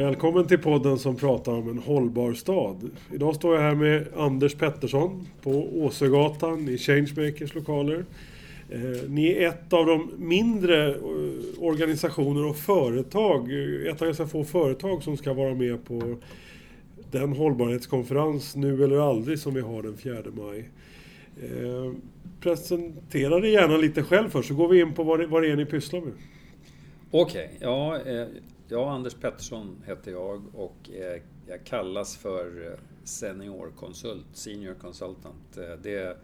Välkommen till podden som pratar om en hållbar stad. Idag står jag här med Anders Pettersson på Åsögatan i Changemakers lokaler. Eh, ni är ett av de mindre eh, organisationer och företag, eh, ett av dessa få företag som ska vara med på den hållbarhetskonferens Nu eller aldrig som vi har den 4 maj. Presentera dig gärna lite själv först så går vi in på vad det, vad det är ni pysslar med. Okej, okay, ja, ja, Anders Pettersson heter jag och eh, jag kallas för eh, seniorkonsult, senior consultant. Eh, det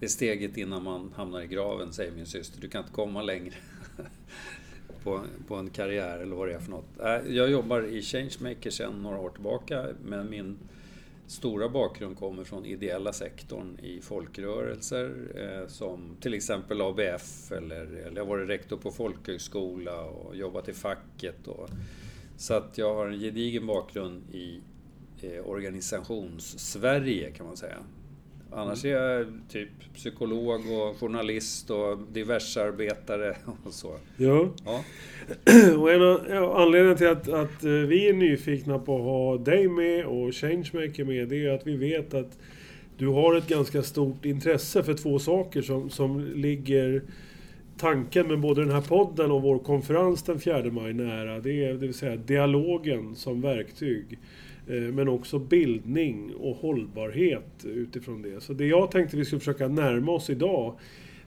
det är steget innan man hamnar i graven, säger min syster. Du kan inte komma längre på, på en karriär eller vad det är för något. Äh, jag jobbar i Changemaker sedan några år tillbaka, men min stora bakgrund kommer från ideella sektorn i folkrörelser eh, som till exempel ABF eller, eller jag har varit rektor på folkhögskola och jobbat i facket. Och, så att jag har en gedigen bakgrund i eh, organisations-Sverige kan man säga. Annars är jag typ psykolog och journalist och diversarbetare och så. Ja. ja. Och en av anledningen till att, att eh, vi är nyfikna på att ha dig med och Changemaker med, det är att vi vet att du har ett ganska stort intresse för två saker som, som ligger tanken med både den här podden och vår konferens den 4 maj nära. Det är det vill säga dialogen som verktyg. Eh, men också bildning och hållbarhet utifrån det. Så det jag tänkte vi skulle försöka närma oss idag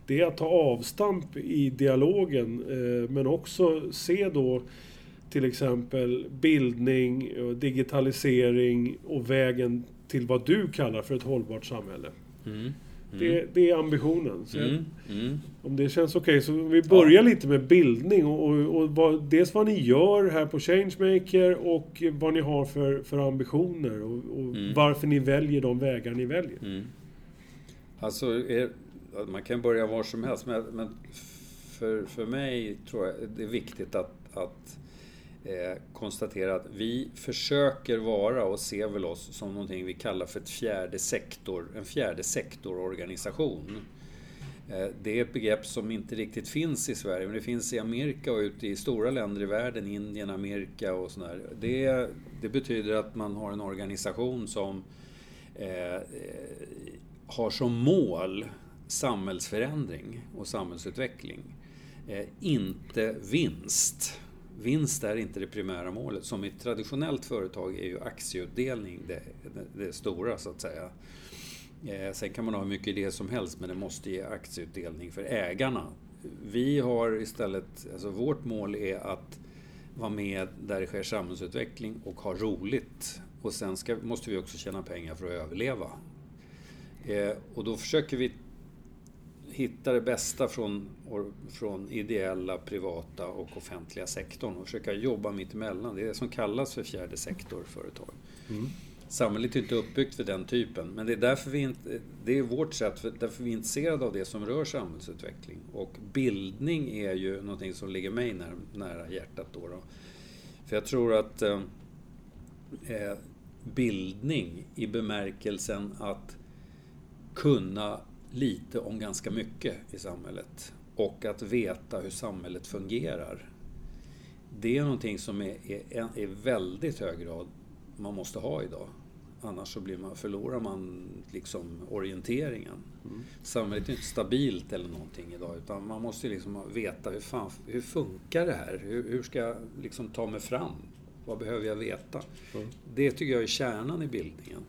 det är att ta avstamp i dialogen eh, men också se då till exempel bildning, eh, digitalisering och vägen till vad du kallar för ett hållbart samhälle. Mm. Det, mm. det, är ambitionen. Mm. Mm. Om det känns okej okay, så vi börjar ja. lite med bildning och, och, och vad, dels vad ni gör här på Changemaker och vad ni har för, för ambitioner och, och mm. varför ni väljer de vägar ni väljer. Mm. Alltså, är, man kan börja var som helst men, men för, för mig tror jag det är viktigt att, att eh, konstatera att vi försöker vara och ser väl oss som någonting vi kallar för ett fjärde sektor, en fjärde sektororganisation. Eh, det är ett begrepp som inte riktigt finns i Sverige, men det finns i Amerika och ute i stora länder i världen, Indien, Amerika och sådär. Det, det betyder att man har en organisation som eh, har som mål samhällsförändring och samhällsutveckling. Eh, inte vinst vinst är inte det primära målet. Som i ett traditionellt företag är ju aktieutdelning det, det, det stora så att säga. Eh, sen kan man ha hur mycket idéer som helst men det måste ge aktieutdelning för ägarna. Vi har istället, alltså vårt mål är att vara med där det sker samhällsutveckling och ha roligt. Och sen ska, måste vi också tjäna pengar för att överleva. Eh, och då försöker vi hitta det bästa från, från ideella, privata och offentliga sektorn och försöka jobba mitt emellan. Det är det som kallas för fjärde sektor-företag. Mm. Samhället är inte uppbyggt för den typen, men det är därför vi inte, det är vårt sätt, för, därför vi är intresserade av det som rör samhällsutveckling. Och bildning är ju någonting som ligger mig nära, nära hjärtat. Då, då. För jag tror att eh, eh bildning i bemärkelsen att kunna lite om ganska mycket i samhället och att veta hur samhället fungerar. Det är någonting som är i väldigt hög grad man måste ha idag. Annars så blir man, förlorar man liksom orienteringen. Mm. Samhället är inte stabilt eller någonting idag utan man måste liksom veta hur, fan, hur funkar det här? Hur, hur ska jag liksom ta mig fram? Vad behöver jag veta? Mm. Det tycker jag är kärnan i bildningen.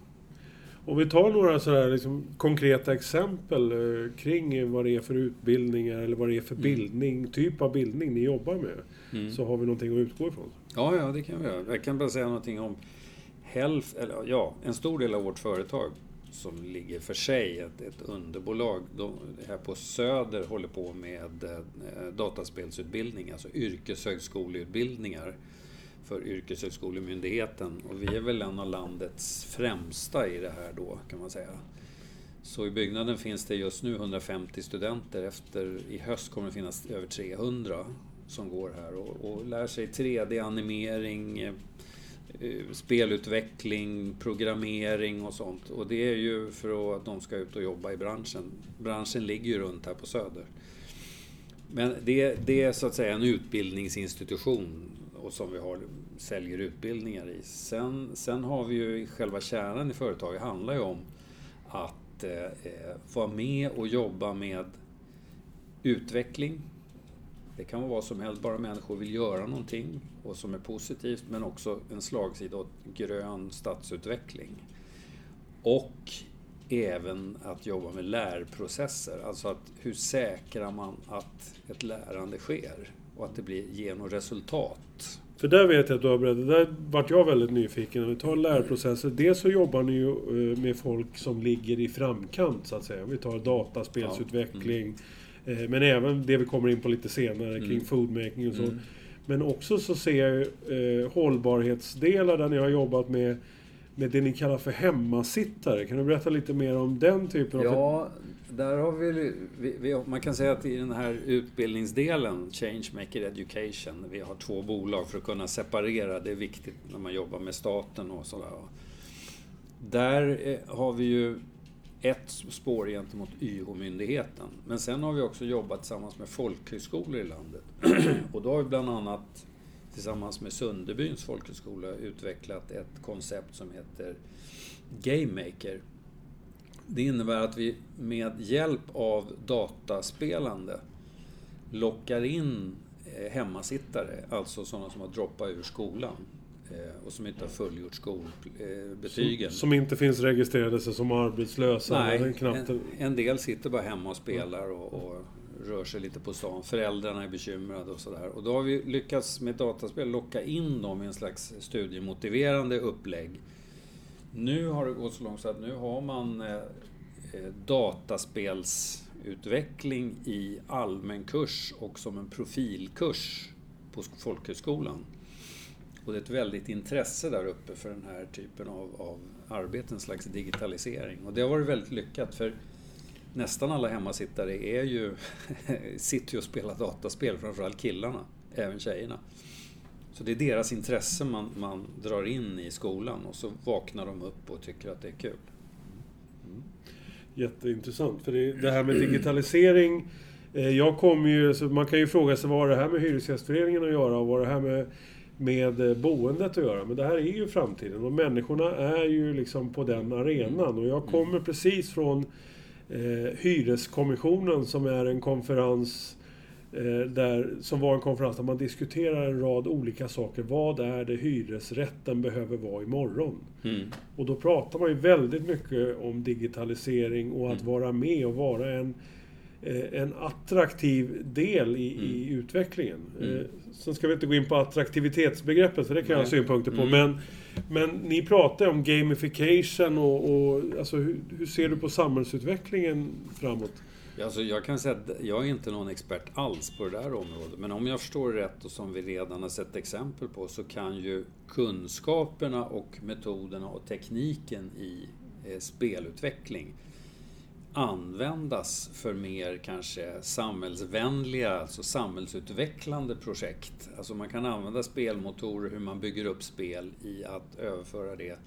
Om vi tar några sådär liksom konkreta exempel eh, kring vad det är för utbildningar eller vad det är för mm. bildning, typ av bildning ni jobbar med. Mm. Så har vi någonting att utgå ifrån. Ja, ja, det kan vi göra. Jag kan bara säga någonting om Health, eller ja, en stor del av vårt företag som ligger för sig, ett, ett underbolag de, här på Söder håller på med eh, dataspelsutbildning, alltså yrkeshögskoleutbildningar för Yrkeshögskolemyndigheten och vi är väl en av landets främsta i det här då kan man säga. Så i byggnaden finns det just nu 150 studenter. Efter i höst kommer det finnas över 300 som går här och, och lär sig 3D-animering, eh, spelutveckling, programmering och sånt. Och det är ju för att de ska ut och jobba i branschen. Branschen ligger ju runt här på Söder. Men det, det är så att säga en utbildningsinstitution och som vi har, säljer utbildningar i. Sen, sen har vi ju själva kärnan i företaget handlar ju om att eh, eh, vara med och jobba med utveckling. Det kan vara vad som helst, bara människor vill göra någonting och som är positivt, men också en slagsida åt grön stadsutveckling. Och även att jobba med lärprocesser, alltså att hur säkrar man att ett lärande sker och att det blir, ger något resultat. För där vet jag att du har berättat, där vart jag väldigt nyfiken. Om vi tar lärprocesser, dels så jobbar ni ju eh, med folk som ligger i framkant så att säga. Om vi tar dataspelsutveckling, ja. mm. men även det vi kommer in på lite senare mm. kring foodmaking och så. Mm. Men också så ser jag eh, hållbarhetsdelar där ni har jobbat med med det ni kallar för hemmasittare. Kan du berätta lite mer om den typen av... Ja, där har vi, vi, vi, Man kan säga att i den här utbildningsdelen, Changemaker Education, vi har två bolag för att kunna separera. Det är viktigt när man jobbar med staten och sådär. Där eh, har vi ju ett spår gentemot YH-myndigheten. Men sen har vi också jobbat tillsammans med folkhögskolor i landet. och då har vi bland annat tillsammans med Sunderbyns folkhögskola utvecklat ett koncept som heter Game Maker. Det innebär att vi med hjälp av dataspelande lockar in eh, hemmasittare, alltså sådana som har droppat ur skolan eh, och som inte har fullgjort skolbetygen. Som, som inte finns registrerade som arbetslösa? Nej, en, en, del sitter bara hemma och spelar och, och rör sig lite på stan. Föräldrarna är bekymrade och sådär. Och då har vi lyckats med dataspel locka in dem i en slags studiemotiverande upplägg. Nu har det gått så långt så att nu har man eh, eh dataspelsutveckling i allmän kurs och som en profilkurs på folkhögskolan. Och det är ett väldigt intresse där uppe för den här typen av, av arbete, en slags digitalisering. Och det har varit väldigt lyckat för nästan alla hemmasittare är ju, sitter ju och spelar dataspel, framförallt killarna, även tjejerna. Så det är deras intresse man, man drar in i skolan och så vaknar de upp och tycker att det är kul. Mm. Jätteintressant, för det, det här med digitalisering eh, jag kommer ju, så man kan ju fråga sig vad det här med Hyresgästföreningen att göra och vad det här med, med eh, boendet att göra. Men det här är ju framtiden och människorna är ju liksom på den arenan. Och jag kommer precis från eh, Hyreskommissionen som är en konferens där, som var en konferens där man diskuterar en rad olika saker. Vad är det hyresrätten behöver vara imorgon? Mm. Och då pratar man ju väldigt mycket om digitalisering och att mm. vara med och vara en eh, en attraktiv del i, mm. i utvecklingen. Mm. Eh, sen ska vi inte gå in på attraktivitetsbegreppet, för det kan Nej. jag ha synpunkter på. Mm. Men men ni pratar om gamification och, och alltså, hur, hur, ser du på samhällsutvecklingen framåt? Alltså jag kan säga att jag är inte någon expert alls på det där området. Men om jag förstår rätt och som vi redan har sett exempel på så kan ju kunskaperna och metoderna och tekniken i eh, spelutveckling användas för mer kanske samhällsvänliga, alltså samhällsutvecklande projekt. Alltså man kan använda spelmotorer, hur man bygger upp spel i att överföra det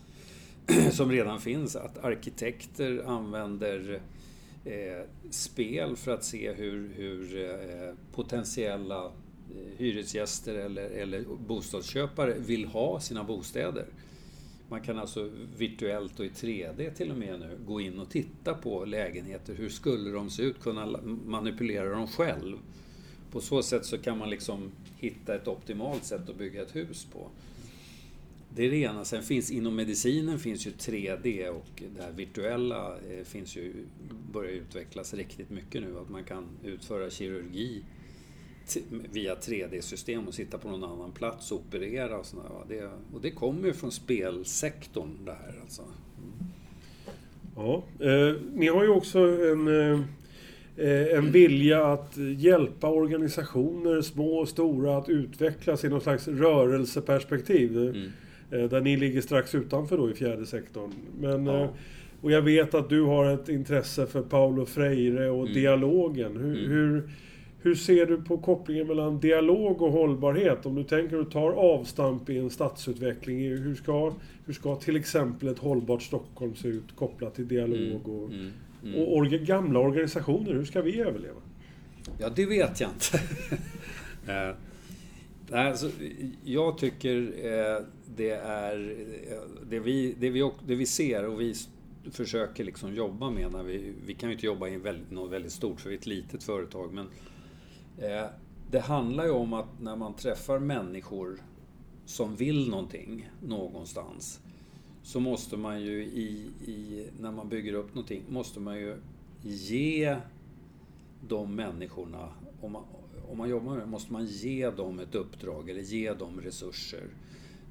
som redan finns. Att arkitekter använder eh, spel för att se hur, hur eh, potentiella eh, hyresgäster eller, eller bostadsköpare vill ha sina bostäder. Man kan alltså virtuellt och i 3D till och med nu gå in och titta på lägenheter. Hur skulle de se ut? Kunna manipulera dem själv. På så sätt så kan man liksom hitta ett optimalt sätt att bygga ett hus på. Det är det ena. Sen finns inom medicinen finns ju 3D och det här virtuella eh, finns ju, börjar utvecklas riktigt mycket nu. Att man kan utföra kirurgi via 3D-system och sitta på någon annan plats och operera och sådär. Det, och det kommer ju från spelsektorn det här alltså. Mm. Ja, eh, ni har ju också en, eh, en vilja att hjälpa organisationer, små och stora, att utvecklas i någon slags rörelseperspektiv. Mm. Eh, där ni ligger strax utanför då i fjärde sektorn. Men, ja. Och jag vet att du har ett intresse för Paulo Freire och mm. dialogen. Hur, mm. hur hur ser du på kopplingen mellan dialog och hållbarhet? Om du tänker och tar avstamp i en stadsutveckling, hur ska, hur ska till exempel ett hållbart Stockholm se ut kopplat till dialog mm, och, mm, mm, och orga, gamla organisationer? Hur ska vi överleva? Ja, det vet jag inte. Eh, Alltså, jag tycker eh, det är eh, det vi, det, vi, det vi ser och vi försöker liksom jobba med när vi, vi kan ju inte jobba i väldigt, något väldigt stort för vi är ett litet företag men eh, det handlar ju om att när man träffar människor som vill någonting någonstans så måste man ju i, i, när man bygger upp någonting, måste man ju ge de människorna, om man, om man jobbar med det, måste man ge dem ett uppdrag eller ge dem resurser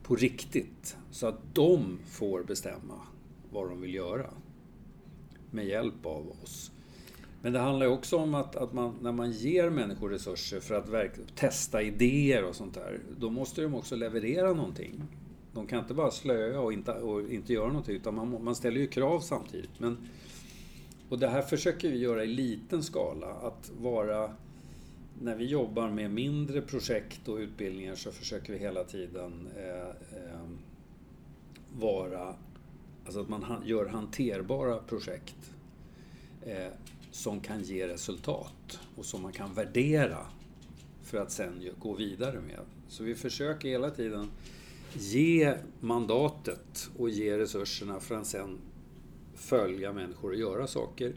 på riktigt. Så att de får bestämma vad de vill göra. Med hjälp av oss. Men det handlar ju också om att, att man, när man ger människor resurser för att verk, testa idéer och sånt där, då måste de också leverera någonting. De kan inte bara slöa och inte, och inte göra någonting, utan man, man ställer ju krav samtidigt. Men, och det här försöker vi göra i liten skala, att vara... När vi jobbar med mindre projekt och utbildningar så försöker vi hela tiden eh, eh, vara... Alltså att man gör hanterbara projekt. Eh, som kan ge resultat och som man kan värdera för att sen gå vidare med. Så vi försöker hela tiden ge mandatet och ge resurserna för att sen följa människor och göra saker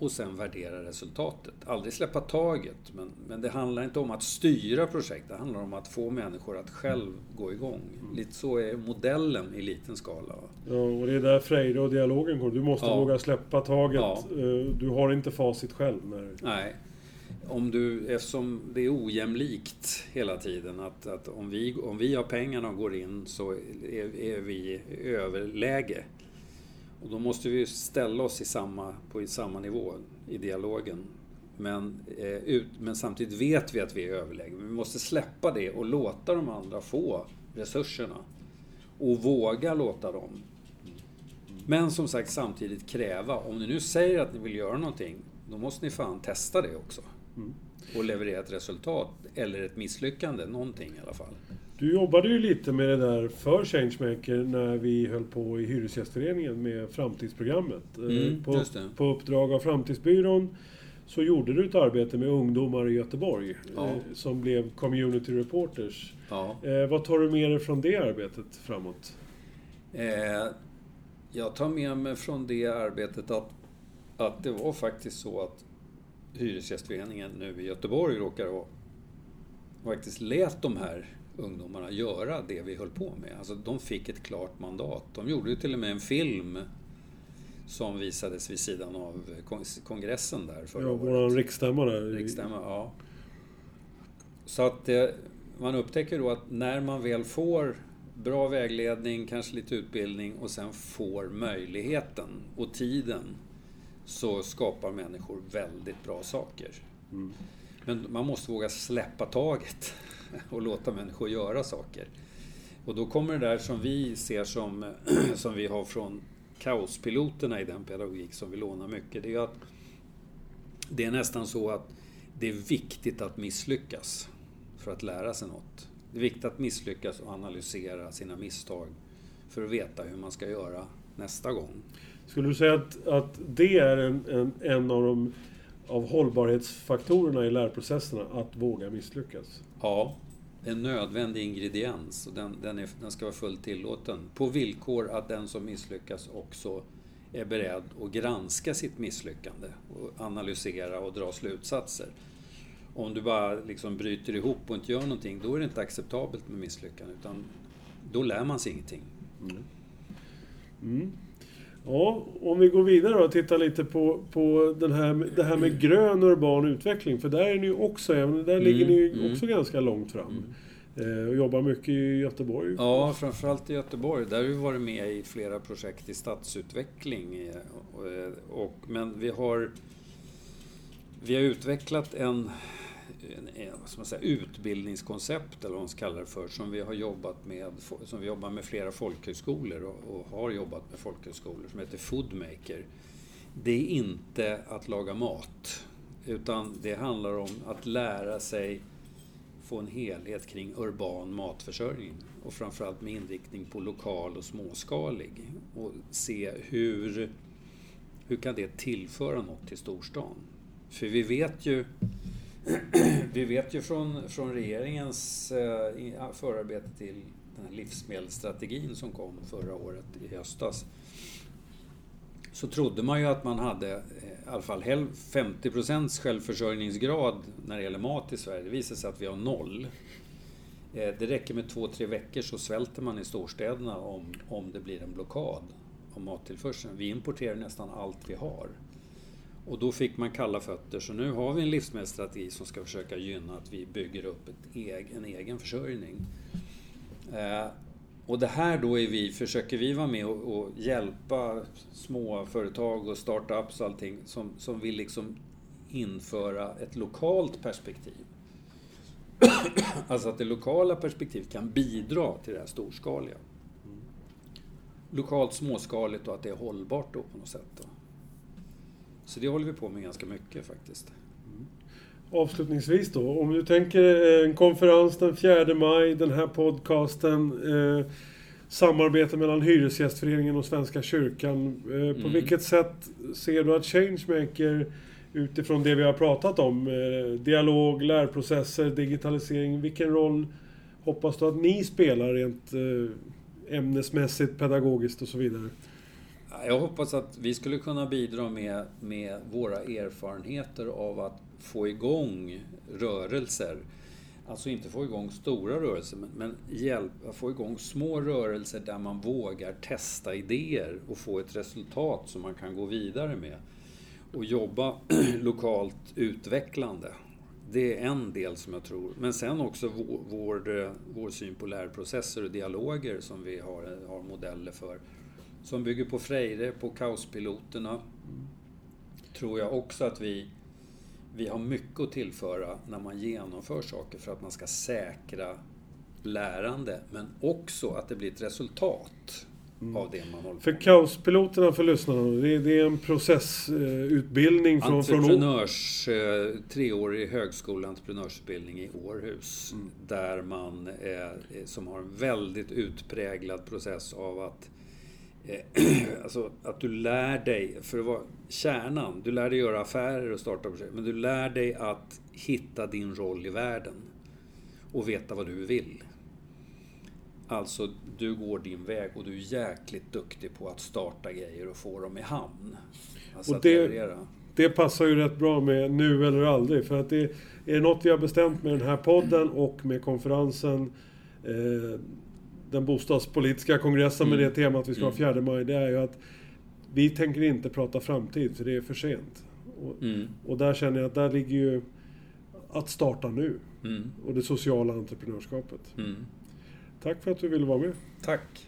och sen värdera resultatet. Aldrig släppa taget, men, men det handlar inte om att styra projekt, det handlar om att få människor att själv gå igång. Mm. Lite så är modellen i liten skala. Ja, och det är där Freire och dialogen går. Du måste ja. våga släppa taget. Ja. Eh, du har inte facit själv. När... Nej. Om du, eftersom det är ojämlikt hela tiden, att, att om, vi, om vi har pengarna och går in så är, är vi överläge. Och då måste vi ställa oss i samma, på samma nivå i dialogen. Men, eh, ut, men samtidigt vet vi att vi är överlägna. Vi måste släppa det och låta de andra få resurserna. Och våga låta dem. Men som sagt samtidigt kräva, om ni nu säger att ni vill göra någonting, då måste ni fan testa det också. Mm. Och leverera ett resultat, eller ett misslyckande, någonting i alla fall. Du jobbade ju lite med det där för Changemaker när vi höll på i Hyresgästföreningen med framtidsprogrammet. Eh, mm, på, på uppdrag av Framtidsbyrån så gjorde du ett arbete med ungdomar i Göteborg ja. Eh, som blev Community Reporters. Ja. Eh, vad tar du med dig från det arbetet framåt? Eh, jag tar med mig från det arbetet att, att det var faktiskt så att Hyresgästföreningen nu i Göteborg råkar ha faktiskt lät de här ungdomarna göra det vi höll på med. Alltså de fick ett klart mandat. De gjorde ju till och med en film som visades vid sidan av kongressen där förra ja, året. Vår riksstämma där. Riksstämma, ja. Så att det, eh, man upptäcker då att när man väl får bra vägledning, kanske lite utbildning och sen får möjligheten och tiden så skapar människor väldigt bra saker. Mm. Men man måste våga släppa taget och låta människor göra saker. Och då kommer det där som vi ser som, som vi har från kaospiloterna i den pedagogik som vi lånar mycket, det är att det är nästan så att det är viktigt att misslyckas för att lära sig något. Det är viktigt att misslyckas och analysera sina misstag för att veta hur man ska göra nästa gång. Skulle du säga att, att det är en, en, en av de av hållbarhetsfaktorerna i lärprocesserna, att våga misslyckas? Ja, en nödvändig ingrediens och den, den, är, den ska vara fullt tillåten. På villkor att den som misslyckas också är beredd att granska sitt misslyckande och analysera och dra slutsatser. Om du bara liksom bryter ihop och inte gör någonting, då är det inte acceptabelt med misslyckande, utan då lär man sig ingenting. Mm. Mm. Ja, om vi går vidare och tittar lite på, på den här, det här med grön urban utveckling. För där, är ni också, där ligger ni mm, också mm. ganska långt fram. Mm. Eh, och jobbar mycket i Göteborg. Ja, framförallt i Göteborg. Där har vi varit med i flera projekt i stadsutveckling. Och, och, men vi har, vi har utvecklat en vad ska man säga, utbildningskoncept, eller vad man ska kalla det för, som vi har jobbat med, som vi jobbar med flera folkhögskolor och, och har jobbat med folkhögskolor, som heter Foodmaker. Det är inte att laga mat, utan det handlar om att lära sig få en helhet kring urban matförsörjning och framförallt med inriktning på lokal och småskalig och se hur, hur kan det tillföra något till storstan? För vi vet ju vi vet ju från, från regeringens eh, förarbete till den här livsmedelsstrategin som kom förra året i höstas. Så trodde man ju att man hade eh, i alla fall 50 procents självförsörjningsgrad när det gäller mat i Sverige. Det visar sig att vi har noll. Eh, det räcker med två, tre veckor så svälter man i storstäderna om, om det blir en blockad av mattillförseln. Vi importerar nästan allt vi har. Och då fick man kalla fötter, så nu har vi en livsmedelsstrategi som ska försöka gynna att vi bygger upp ett eg, en egen försörjning. Eh, och det här då är vi, försöker vi vara med och, och hjälpa små företag och startups och allting som, som vill liksom införa ett lokalt perspektiv. alltså att det lokala perspektivet kan bidra till det här storskaliga. Lokalt småskaligt och att det är hållbart då på något sätt. Då. Så det håller vi på med ganska mycket faktiskt. Avslutningsvis då, om du tänker en konferens den 4 maj, den här podcasten, eh, samarbete mellan Hyresgästföreningen och Svenska kyrkan. Eh, på mm. vilket sätt ser du att Changemaker utifrån det vi har pratat om, eh, dialog, lärprocesser, digitalisering, vilken roll hoppas du att ni spelar rent eh, ämnesmässigt, pedagogiskt och så vidare? Jag hoppas att vi skulle kunna bidra med, med våra erfarenheter av att få igång rörelser. Alltså inte få igång stora rörelser, men, men hjälpa, få igång små rörelser där man vågar testa idéer och få ett resultat som man kan gå vidare med. Och jobba lokalt utvecklande. Det är en del som jag tror. Men sen också vår, vår, vår syn på lärprocesser och dialoger som vi har, har modeller för. Som bygger på Freire, på kaospiloterna. Tror jag också att vi vi har mycket att tillföra när man genomför saker för att man ska säkra lärande, men också att det blir ett resultat mm. av det man håller För kaospiloterna, för lyssnarna, det är, det är en processutbildning från... Entreprenörs... Från... Eh, treårig högskoleentreprenörsutbildning i Århus. Mm. Där man, eh, som har en väldigt utpräglad process av att alltså att du lär dig, för att vara kärnan, du lär dig göra affärer och starta projekt, men du lär dig att hitta din roll i världen och veta vad du vill. Alltså, du går din väg och du är jäkligt duktig på att starta grejer och få dem i hamn. Alltså och det, det passar ju rätt bra med nu eller aldrig. För att det är det något vi har bestämt med den här podden och med konferensen eh, den bostadspolitiska kongressen mm. med det temat vi ska ha 4 mm. maj, det är ju att vi tänker inte prata framtid, för det är för sent. Och, mm. och där känner jag att där ligger ju att starta nu. Mm. Och det sociala entreprenörskapet. Mm. Tack för att du ville vara med. Tack.